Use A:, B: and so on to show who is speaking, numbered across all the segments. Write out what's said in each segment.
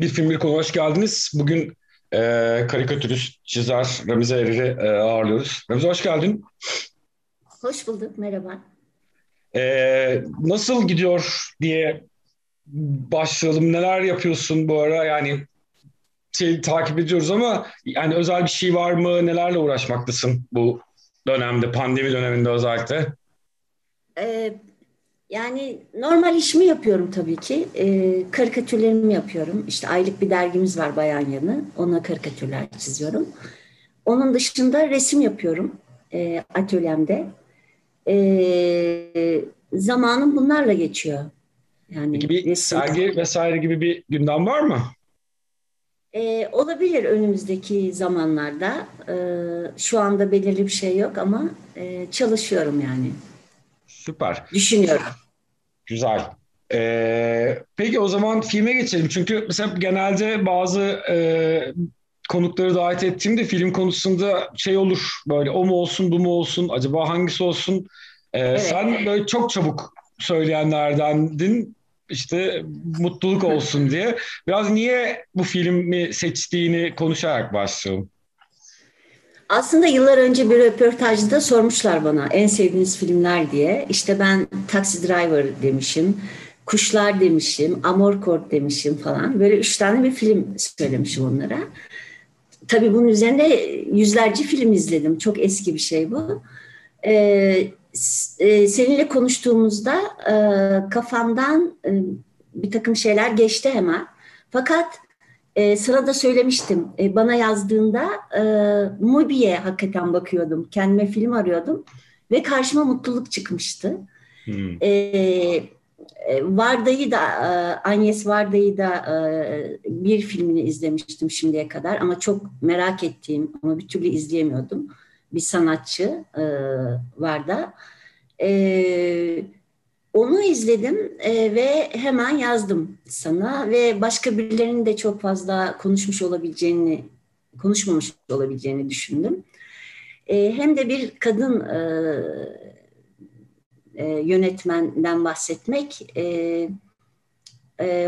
A: Bir film bir konu hoş geldiniz. Bugün e, karikatürist, çizer Ramize Erir'i e, ağırlıyoruz. Ramize hoş geldin.
B: Hoş bulduk, merhaba.
A: E, nasıl gidiyor diye başlayalım. Neler yapıyorsun bu ara? Yani şey, takip ediyoruz ama yani özel bir şey var mı? Nelerle uğraşmaktasın bu dönemde, pandemi döneminde özellikle?
B: Ee, yani normal işimi yapıyorum tabii ki. Ee, karikatürlerimi yapıyorum. İşte aylık bir dergimiz var Bayan Yanı. Ona karikatürler çiziyorum. Onun dışında resim yapıyorum e, atölyemde. E, zamanım bunlarla geçiyor.
A: Yani Peki bir resim... sergi vesaire gibi bir gündem var mı?
B: E, olabilir önümüzdeki zamanlarda. E, şu anda belirli bir şey yok ama e, çalışıyorum yani.
A: Süper.
B: Düşünüyorum.
A: Güzel. Ee, peki o zaman filme geçelim. Çünkü mesela genelde bazı e, konukları davet ettiğimde film konusunda şey olur böyle o mu olsun bu mu olsun acaba hangisi olsun ee, evet. sen böyle çok çabuk söyleyenlerdendin işte mutluluk olsun diye biraz niye bu filmi seçtiğini konuşarak başlayalım.
B: Aslında yıllar önce bir röportajda sormuşlar bana en sevdiğiniz filmler diye. İşte ben Taxi Driver demişim, Kuşlar demişim, Amor demişim falan. Böyle üç tane bir film söylemişim onlara. Tabii bunun üzerinde yüzlerce film izledim. Çok eski bir şey bu. Ee, e, seninle konuştuğumuzda e, kafamdan e, bir takım şeyler geçti hemen. Fakat e, sana da söylemiştim. E, bana yazdığında e, Mubi'ye hakikaten bakıyordum. Kendime film arıyordum. Ve karşıma mutluluk çıkmıştı. Hmm. E, e Varda'yı da, e, Agnes Varda'yı da e, bir filmini izlemiştim şimdiye kadar. Ama çok merak ettiğim ama bir türlü izleyemiyordum. Bir sanatçı Varda. Evet onu izledim e, ve hemen yazdım sana ve başka birilerinin de çok fazla konuşmuş olabileceğini, konuşmamış olabileceğini düşündüm. E, hem de bir kadın e, yönetmenden bahsetmek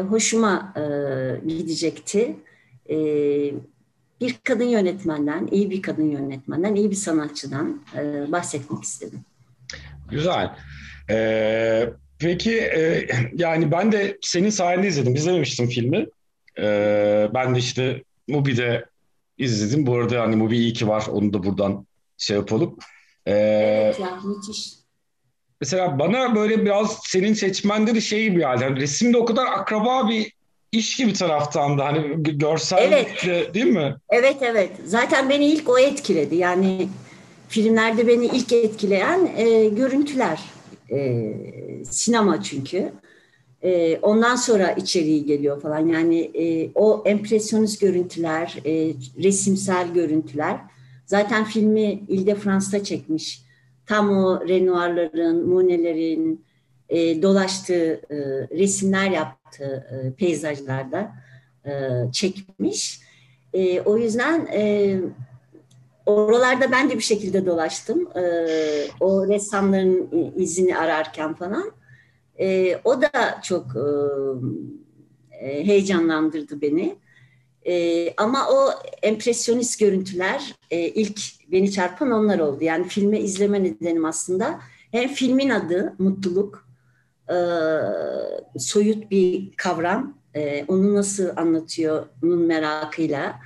B: hoşuma gidecekti. Bir kadın yönetmenden, iyi bir kadın yönetmenden, iyi bir sanatçıdan bahsetmek istedim.
A: Güzel. Ee, peki e, yani ben de senin sayende izledim. İzlememiştim filmi. Ee, ben de işte Mubi'de izledim. Bu arada hani Mubi iyi ki var. Onu da buradan şey yapalım.
B: Ee, evet ya müthiş.
A: Mesela bana böyle biraz senin seçmende de şey bir. Yani resimde o kadar akraba bir iş gibi taraftan da hani görsel evet. De, değil mi?
B: Evet evet. Zaten beni ilk o etkiledi. Yani filmlerde beni ilk etkileyen e, görüntüler. E, sinema çünkü. E, ondan sonra içeriği geliyor falan. Yani e, o empresyonist görüntüler, e, resimsel görüntüler. Zaten filmi Ile France'da çekmiş. Tam o Renoir'ların, Monet'lerin e, dolaştığı, e, resimler yaptığı e, peyzajlarda e, çekmiş. E, o yüzden e, Oralarda ben de bir şekilde dolaştım. E, o ressamların izini ararken falan. E, o da çok e, e, heyecanlandırdı beni. E, ama o empresyonist görüntüler e, ilk beni çarpan onlar oldu. Yani filmi izleme nedenim aslında hem filmin adı Mutluluk, e, soyut bir kavram. E, onu nasıl anlatıyor onun merakıyla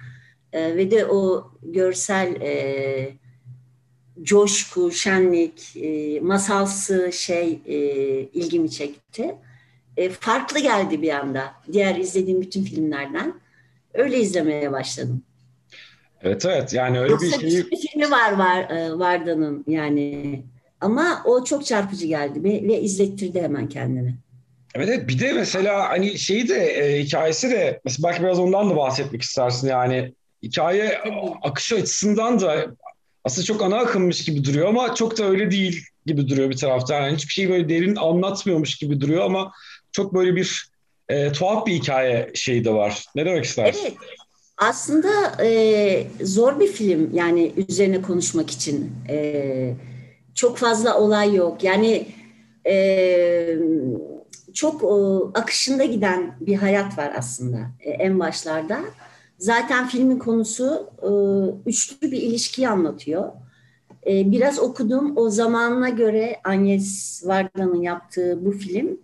B: e, ve de o görsel e, coşku, şenlik, e, masalsı şey e, ilgimi çekti. E, farklı geldi bir anda diğer izlediğim bütün filmlerden. Öyle izlemeye başladım.
A: Evet evet yani öyle Yoksa
B: bir şey. Bir filmi var var e, Varda'nın yani ama o çok çarpıcı geldi ve, ve izlettirdi hemen kendini.
A: Evet, evet bir de mesela hani şeyi de e, hikayesi de mesela belki biraz ondan da bahsetmek istersin yani hikaye akışı açısından da aslında çok ana akımmış gibi duruyor ama çok da öyle değil gibi duruyor bir taraftan. Yani hiçbir şey böyle derin anlatmıyormuş gibi duruyor ama çok böyle bir e, tuhaf bir hikaye şeyi de var. Ne demek istersin?
B: Evet. Aslında e, zor bir film yani üzerine konuşmak için. E, çok fazla olay yok. Yani e, çok o, akışında giden bir hayat var aslında e, en başlarda. Zaten filmin konusu e, üçlü bir ilişkiyi anlatıyor. E, biraz okudum. O zamanına göre Agnes Varda'nın yaptığı bu film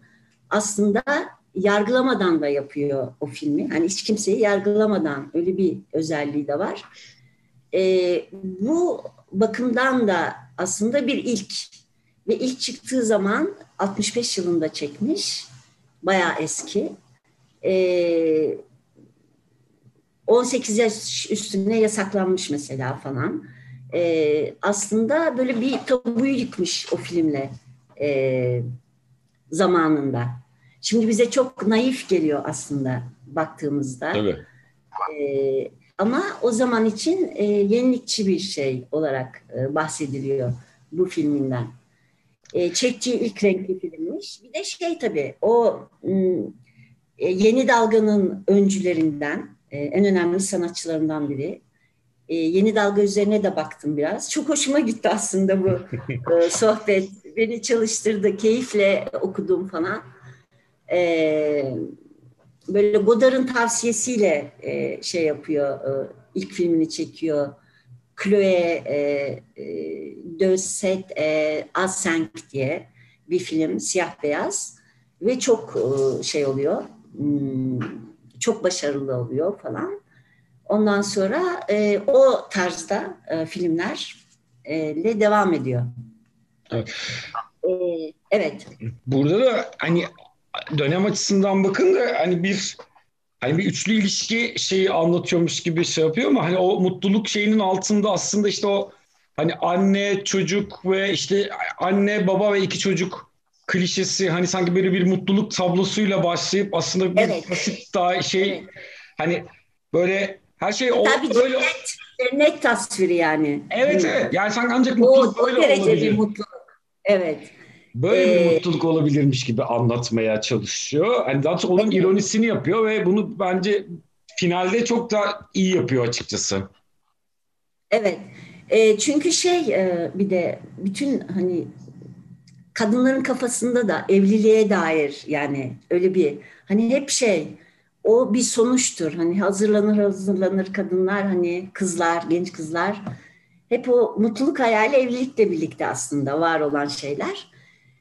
B: aslında yargılamadan da yapıyor o filmi. Hani hiç kimseyi yargılamadan öyle bir özelliği de var. E, bu bakımdan da aslında bir ilk ve ilk çıktığı zaman 65 yılında çekmiş. Bayağı eski. E, 18 yaş üstüne yasaklanmış mesela falan. E, aslında böyle bir tabuyu yıkmış o filmle e, zamanında. Şimdi bize çok naif geliyor aslında baktığımızda.
A: Tabii.
B: E, ama o zaman için e, yenilikçi bir şey olarak e, bahsediliyor bu filminden. E, çektiği ilk renkli filmmiş. Bir de şey tabii o e, yeni dalganın öncülerinden, e, en önemli sanatçılarından biri. E, yeni dalga üzerine de baktım biraz. Çok hoşuma gitti aslında bu e, sohbet. Beni çalıştırdı, keyifle okudum falan. E, böyle Godard'ın tavsiyesiyle e, şey yapıyor, e, ilk filmini çekiyor. Chloe e, e, de Set e, Assenk diye bir film, siyah beyaz ve çok e, şey oluyor, hmm, çok başarılı oluyor falan. Ondan sonra e, o tarzda e, filmlerle e, devam ediyor.
A: Evet.
B: E, evet.
A: Burada da hani dönem açısından bakın da hani bir hani bir üçlü ilişki şeyi anlatıyormuş gibi şey yapıyor ama hani o mutluluk şeyinin altında aslında işte o hani anne çocuk ve işte anne baba ve iki çocuk klişesi hani sanki böyle bir mutluluk tablosuyla başlayıp aslında bir evet. basit daha şey evet. hani böyle her şey
B: o, Tabii böyle cennet, cennet tasviri yani.
A: Evet evet. Yani sanki ancak mutluluk
B: o,
A: böyle
B: o derece olabilir. bir mutluluk. Evet
A: böyle ee, bir mutluluk olabilirmiş gibi anlatmaya çalışıyor. Yani daha çok onun evet. ironisini yapıyor ve bunu bence finalde çok da iyi yapıyor açıkçası.
B: Evet. E, çünkü şey e, bir de bütün hani kadınların kafasında da evliliğe dair yani öyle bir hani hep şey o bir sonuçtur. Hani hazırlanır hazırlanır kadınlar hani kızlar genç kızlar hep o mutluluk hayali evlilikle birlikte aslında var olan şeyler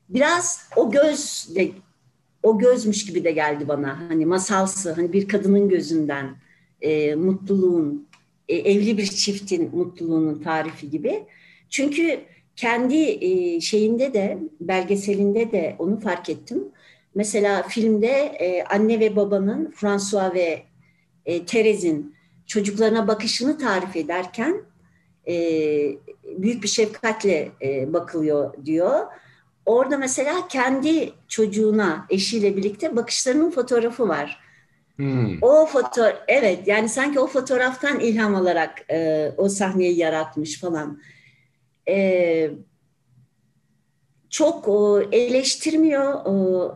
B: biraz o göz de o gözmüş gibi de geldi bana. Hani masalsı, hani bir kadının gözünden e, mutluluğun, e, evli bir çiftin mutluluğunun tarifi gibi. Çünkü kendi e, şeyinde de, belgeselinde de onu fark ettim. Mesela filmde e, anne ve babanın, François ve e, Terezz'in çocuklarına bakışını tarif ederken e, büyük bir şefkatle e, bakılıyor diyor Orada mesela kendi çocuğuna, eşiyle birlikte bakışlarının fotoğrafı var. Hmm. O foto, evet yani sanki o fotoğraftan ilham alarak e, o sahneyi yaratmış falan. E, çok o, eleştirmiyor o,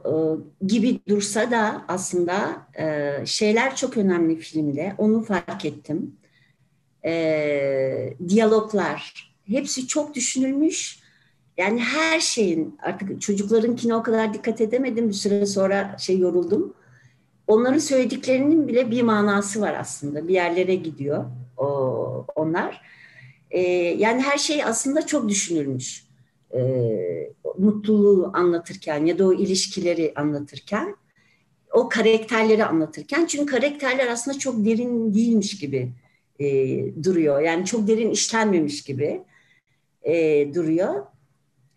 B: o, gibi dursa da aslında e, şeyler çok önemli filmde. Onu fark ettim. E, diyaloglar hepsi çok düşünülmüş yani her şeyin artık çocuklarınkine o kadar dikkat edemedim. Bir süre sonra şey yoruldum. Onların söylediklerinin bile bir manası var aslında. Bir yerlere gidiyor o, onlar. Ee, yani her şey aslında çok düşünülmüş. Ee, mutluluğu anlatırken ya da o ilişkileri anlatırken o karakterleri anlatırken çünkü karakterler aslında çok derin değilmiş gibi e, duruyor. Yani çok derin işlenmemiş gibi e, duruyor.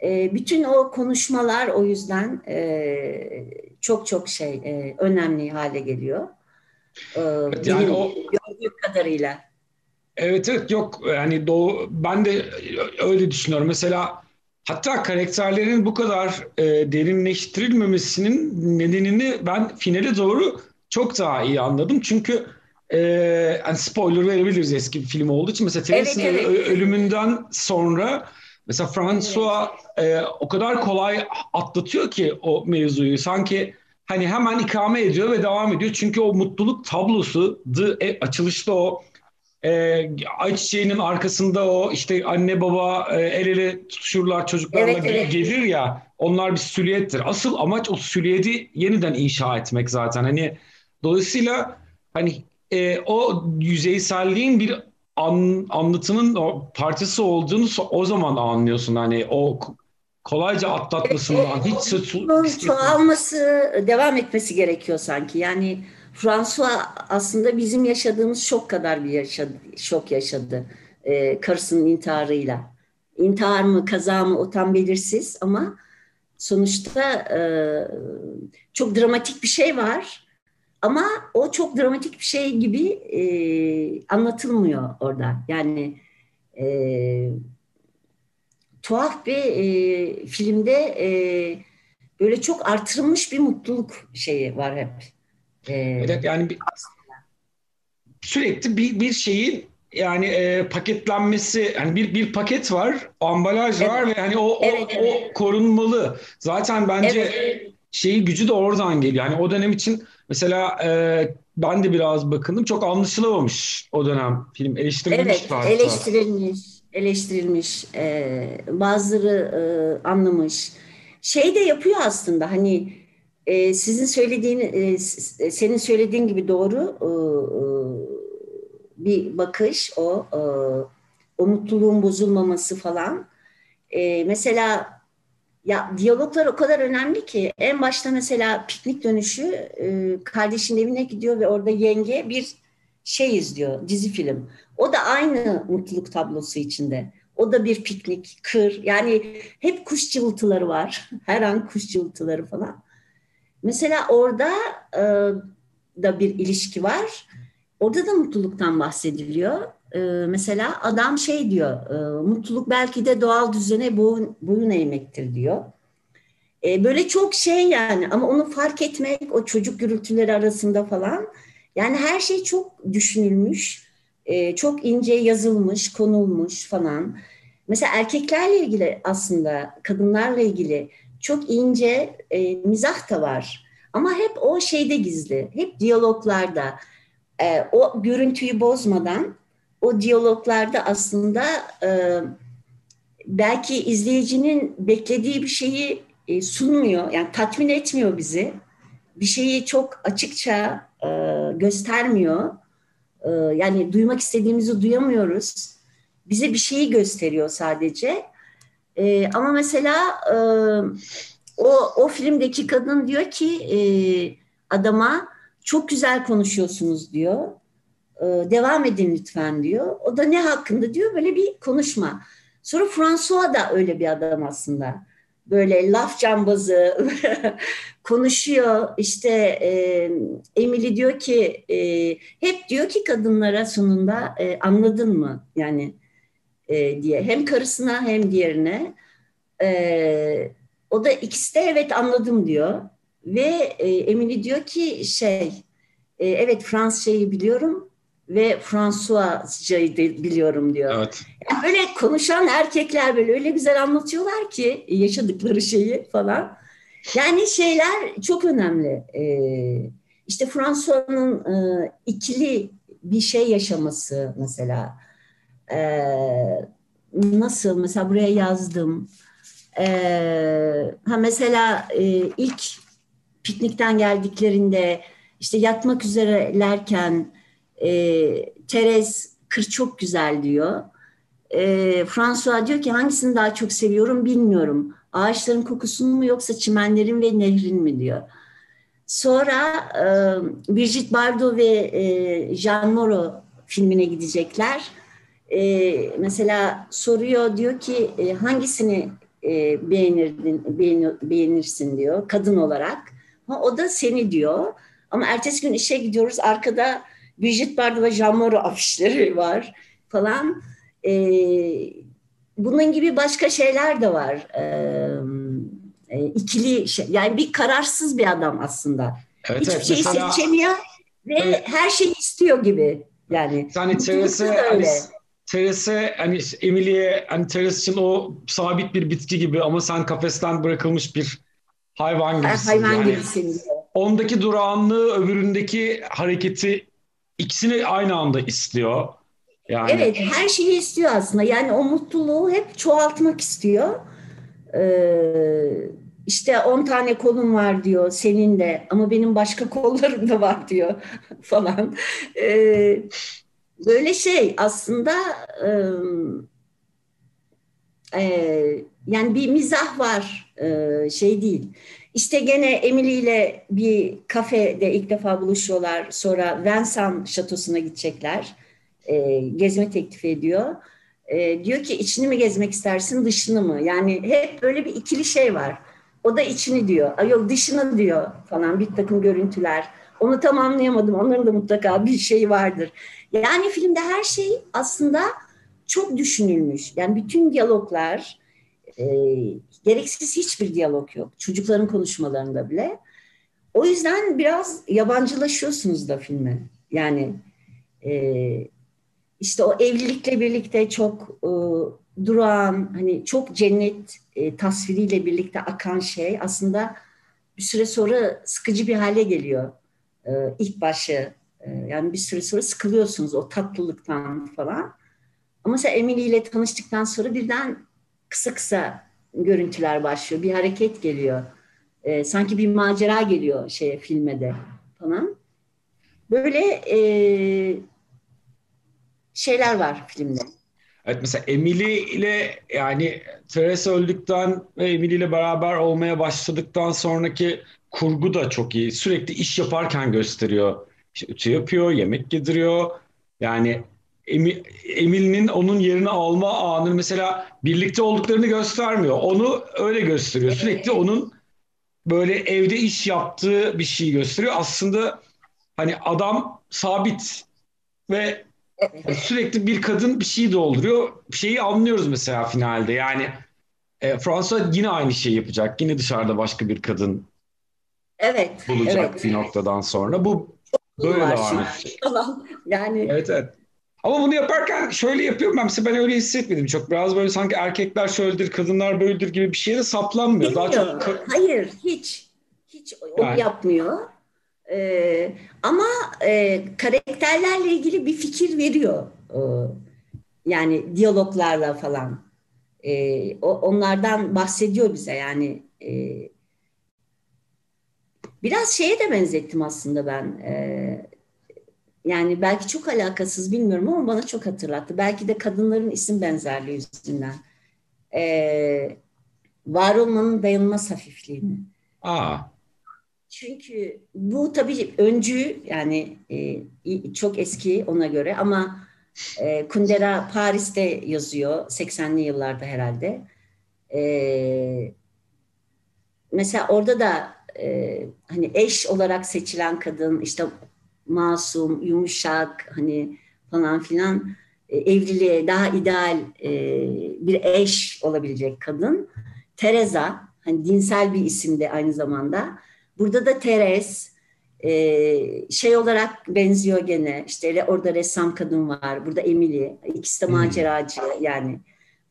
B: E, bütün o konuşmalar o yüzden e, çok çok şey e, önemli hale geliyor. E, yani o gördüğüm kadarıyla.
A: Evet evet yok yani doğu ben de öyle düşünüyorum. Mesela hatta karakterlerin bu kadar e, derinleştirilmemesinin nedenini ben finale doğru çok daha iyi anladım. Çünkü e, yani spoiler verebiliriz eski bir film olduğu için. Mesela Teresin'in evet, evet. ölümünden sonra Mesela François e, o kadar kolay atlatıyor ki o mevzuyu. Sanki hani hemen ikame ediyor ve devam ediyor. Çünkü o mutluluk tablosu the, e, açılışta o e, ayçiçeğinin arkasında o işte anne baba e, el ele tutuşurlar çocuklarla
B: Evet, evet.
A: gelir ya onlar bir silüettir. Asıl amaç o silüeti yeniden inşa etmek zaten. Hani dolayısıyla hani e, o yüzeyselliğin bir an, anlatının o parçası olduğunu o zaman anlıyorsun. Hani o kolayca atlatmasından hiç söz
B: çoğalması, devam etmesi gerekiyor sanki. Yani François aslında bizim yaşadığımız şok kadar bir yaşadı, şok yaşadı e, karısının intiharıyla. İntihar mı, kaza mı o tam belirsiz ama sonuçta e, çok dramatik bir şey var. Ama o çok dramatik bir şey gibi e, anlatılmıyor orada. Yani e, tuhaf bir e, filmde e, böyle çok artırılmış bir mutluluk şeyi var hep.
A: Evet, yani bir, sürekli bir bir şeyin yani e, paketlenmesi yani bir bir paket var, ambalaj
B: Evet.
A: var ve hani o o,
B: Evet, evet.
A: o korunmalı. Zaten bence
B: Evet.
A: şeyi gücü de oradan geliyor. Yani o dönem için mesela e, ben de biraz bakındım. Çok anlaşılamamış o dönem film eleştirilmiş
B: Evet,
A: hatta.
B: eleştirilmiş, eleştirilmiş, e, bazıları e, anlamış. Şey de yapıyor aslında hani e, sizin söylediğin, e, s- senin söylediğin gibi doğru e, e, bir bakış o, e, o mutluluğun bozulmaması falan. E, mesela ya diyaloglar o kadar önemli ki en başta mesela piknik dönüşü e, kardeşin evine gidiyor ve orada yenge bir şey izliyor, dizi film. O da aynı mutluluk tablosu içinde. O da bir piknik, kır. Yani hep kuş cıvıltıları var. Her an kuş cıvıltıları falan. Mesela orada e, da bir ilişki var. Orada da mutluluktan bahsediliyor. E, mesela adam şey diyor, e, mutluluk belki de doğal düzene boyun, boyun eğmektir diyor. E, böyle çok şey yani ama onu fark etmek o çocuk gürültüleri arasında falan. Yani her şey çok düşünülmüş, e, çok ince yazılmış, konulmuş falan. Mesela erkeklerle ilgili aslında kadınlarla ilgili çok ince e, mizah da var. Ama hep o şeyde gizli, hep diyaloglarda. E, o görüntüyü bozmadan o diyaloglarda aslında e, belki izleyicinin beklediği bir şeyi e, sunmuyor. Yani tatmin etmiyor bizi. Bir şeyi çok açıkça e, göstermiyor. E, yani duymak istediğimizi duyamıyoruz. Bize bir şeyi gösteriyor sadece. E, ama mesela e, o, o filmdeki kadın diyor ki e, adama çok güzel konuşuyorsunuz diyor. E, devam edin lütfen diyor. O da ne hakkında diyor böyle bir konuşma. Sonra François da öyle bir adam aslında. Böyle laf cambazı konuşuyor. İşte e, Emily diyor ki e, hep diyor ki kadınlara sonunda e, anladın mı yani e, diye hem karısına hem diğerine. E, o da ikisi de evet anladım diyor. Ve e, Emily diyor ki şey e, evet Fransızcayı biliyorum ve Fransızcayı biliyorum diyor.
A: Evet.
B: Yani böyle konuşan erkekler böyle öyle güzel anlatıyorlar ki yaşadıkları şeyi falan. Yani şeyler çok önemli. Ee, işte François'ın e, ikili bir şey yaşaması mesela. Ee, nasıl? Mesela buraya yazdım. Ee, ha mesela e, ilk piknikten geldiklerinde işte yatmak üzerelerken e, Terez kır çok güzel diyor. E, François diyor ki hangisini daha çok seviyorum bilmiyorum. Ağaçların kokusunu mu yoksa çimenlerin ve nehrin mi diyor. Sonra e, Brigitte Bardot ve e, Jean Moreau filmine gidecekler. E, mesela soruyor diyor ki e, hangisini e, beğenirdin, beğeni- beğenirsin diyor kadın olarak. Ha, o da seni diyor. Ama ertesi gün işe gidiyoruz. Arkada Brigitte Bardot ve Jean Moreau afişleri var falan. Ee, bunun gibi başka şeyler de var. Ee, e, ikili şey, yani bir kararsız bir adam aslında.
A: Evet,
B: Hiçbir
A: evet.
B: şeyi
A: Mesela
B: seçemiyor ve
A: Evet.
B: her şeyi istiyor gibi. Yani
A: hani
B: mutlulukta
A: Terese hani. Terese hani Teres için o sabit bir bitki gibi ama sen kafesten bırakılmış bir hayvan gibisin.
B: hayvan
A: yani.
B: gibisin
A: ondaki durağanlığı öbüründeki hareketi ikisini aynı anda istiyor.
B: Yani... Evet, her şeyi istiyor aslında. Yani o mutluluğu hep çoğaltmak istiyor. Ee, işte 10 tane kolum var diyor senin de ama benim başka kollarım da var diyor falan. Ee, böyle şey aslında e, yani bir mizah var e, şey değil. İşte gene Emily ile bir kafede ilk defa buluşuyorlar. Sonra Vincennes şatosuna gidecekler. E, gezme teklif ediyor. E, diyor ki içini mi gezmek istersin dışını mı? Yani hep böyle bir ikili şey var. O da içini diyor. Ay yok dışını diyor falan bir takım görüntüler. Onu tam anlayamadım. Onların da mutlaka bir şey vardır. Yani filmde her şey aslında çok düşünülmüş. Yani bütün diyaloglar e, gereksiz hiçbir diyalog yok. Çocukların konuşmalarında bile. O yüzden biraz yabancılaşıyorsunuz da filme. Yani e, işte o evlilikle birlikte çok e, durağan, hani çok cennet e, tasviriyle birlikte akan şey aslında bir süre sonra sıkıcı bir hale geliyor. E, ilk başı yani bir süre sonra sıkılıyorsunuz o tatlılıktan falan. Ama mesela Emily ile tanıştıktan sonra birden kısa kısa görüntüler başlıyor. Bir hareket geliyor. E, sanki bir macera geliyor şeye filmede falan. Böyle e, şeyler var filmde.
A: Evet mesela Emily ile yani Teresa öldükten ve Emily ile beraber olmaya başladıktan sonraki kurgu da çok iyi. Sürekli iş yaparken gösteriyor. İşte ütü yapıyor, yemek yediriyor. Yani Emily'nin onun yerini alma anı mesela birlikte olduklarını göstermiyor. Onu öyle gösteriyor. Sürekli onun böyle evde iş yaptığı bir şey gösteriyor. Aslında hani adam sabit ve sürekli bir kadın bir şey dolduruyor. Bir şeyi anlıyoruz mesela finalde. Yani e, Fransa yine aynı şeyi yapacak. Yine dışarıda başka bir kadın
B: evet,
A: bulacak
B: evet.
A: bir noktadan sonra. Bu böyle devam edecek.
B: yani
A: evet evet. Ama bunu yaparken şöyle yapıyorum ben mesela ben öyle hissetmedim çok. Biraz böyle sanki erkekler şöyledir, kadınlar böyledir gibi bir şeye de saplanmıyor.
B: Daha çok... Hayır, hiç. Hiç o yani. yapmıyor. Ee, ama e, karakterlerle ilgili bir fikir veriyor. Ee, yani diyaloglarla falan. Ee, o, onlardan bahsediyor bize yani. E, biraz şeye de benzettim aslında ben. E, yani belki çok alakasız bilmiyorum ama bana çok hatırlattı. Belki de kadınların isim benzerliği yüzünden. Ee, var olmanın dayanılmaz hafifliğini.
A: Aa.
B: Çünkü bu tabii öncü yani e, çok eski ona göre ama e, Kundera Paris'te yazıyor 80'li yıllarda herhalde. E, mesela orada da e, hani eş olarak seçilen kadın işte masum, yumuşak hani falan filan e, evliliğe daha ideal e, bir eş olabilecek kadın. Teresa hani dinsel bir isim de aynı zamanda. Burada da Teres e, şey olarak benziyor gene. İşte orada ressam kadın var. Burada Emily. İkisi de maceracı yani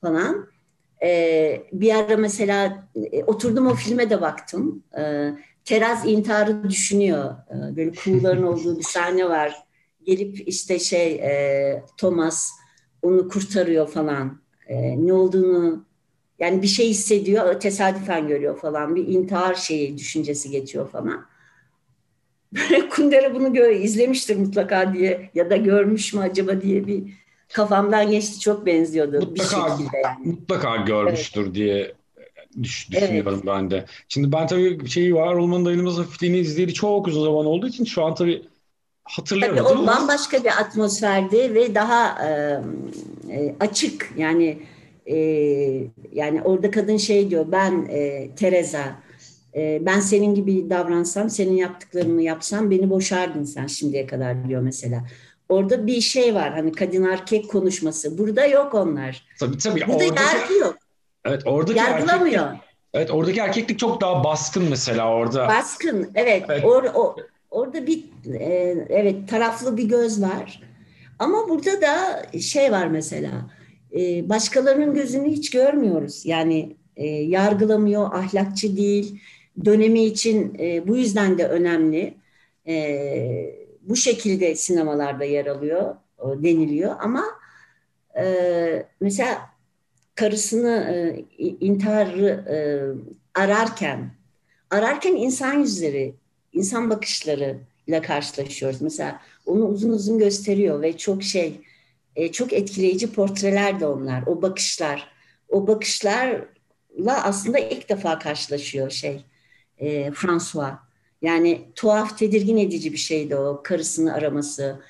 B: falan. E, bir ara mesela e, oturdum o filme de baktım. E, Teraz intiharı düşünüyor. E, böyle kuğuların olduğu bir sahne var. Gelip işte şey e, Thomas onu kurtarıyor falan. E, ne olduğunu yani bir şey hissediyor, tesadüfen görüyor falan. Bir intihar şeyi, düşüncesi geçiyor falan. Böyle Kundera bunu gö- izlemiştir mutlaka diye ya da görmüş mü acaba diye bir kafamdan geçti. Çok benziyordu
A: mutlaka,
B: bir şekilde yani.
A: Mutlaka görmüştür evet. diye düş, düşünüyorum evet. ben de. Şimdi ben tabii şeyi var olmanın dayanılmaz hafifliğini izleyeli çok uzun zaman olduğu için şu an tabii hatırlayamadım.
B: Tabii o bambaşka bir atmosferdi ve daha e, açık yani e, yani orada kadın şey diyor ben e, Teresa e, ben senin gibi davransam senin yaptıklarını yapsam beni boşardın sen şimdiye kadar diyor mesela. Orada bir şey var hani kadın erkek konuşması. Burada yok onlar.
A: Tabii tabii.
B: Burada oradaki, yargı yok.
A: Evet oradaki
B: Yargılamıyor.
A: Erkeklik, evet oradaki erkeklik çok daha baskın mesela orada.
B: Baskın evet. evet. Or, o, orada bir e, evet taraflı bir göz var. Ama burada da şey var mesela e, başkalarının gözünü hiç görmüyoruz. Yani e, yargılamıyor, ahlakçı değil. Dönemi için e, bu yüzden de önemli. E, bu şekilde sinemalarda yer alıyor deniliyor ama e, mesela karısını e, intiharı e, ararken ararken insan yüzleri, insan bakışları ile karşılaşıyoruz. Mesela onu uzun uzun gösteriyor ve çok şey e, çok etkileyici portreler de onlar. O bakışlar, o bakışlarla aslında ilk defa karşılaşıyor şey e, François. Yani tuhaf, tedirgin edici bir şeydi o karısını araması,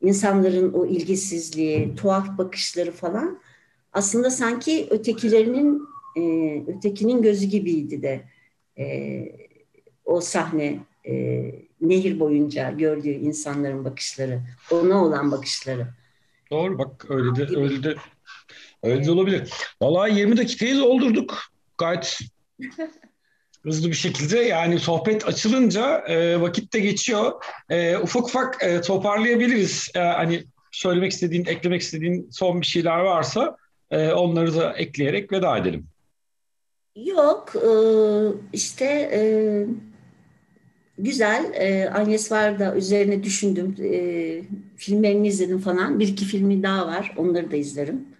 B: insanların o ilgisizliği, tuhaf bakışları falan. Aslında sanki ötekilerinin, e, ötekinin gözü gibiydi de e, o sahne e, nehir boyunca gördüğü insanların bakışları, ona olan bakışları.
A: Doğru bak öyle de öyle de öyle de olabilir. Vallahi 20 dakikayı doldurduk. Gayet hızlı bir şekilde yani sohbet açılınca e, vakit de geçiyor. E, ufak ufak e, toparlayabiliriz. E, hani söylemek istediğin, eklemek istediğin son bir şeyler varsa e, onları da ekleyerek veda edelim.
B: Yok, e, işte e, güzel. E, Agnes var da üzerine düşündüm. E, filmlerini izledim falan. Bir iki filmi daha var. Onları da izlerim.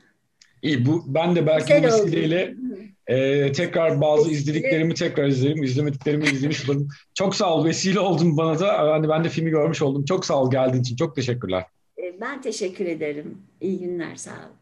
A: İyi bu ben de belki Güzel bu vesileyle e, tekrar bazı izlediklerimi tekrar izlerim. İzlemediklerimi izlemiş olurum. Çok sağ ol. Vesile oldun bana da. Yani ben de filmi görmüş oldum. Çok sağ ol geldiğin için. Çok teşekkürler.
B: Ben teşekkür ederim. İyi günler. Sağ ol.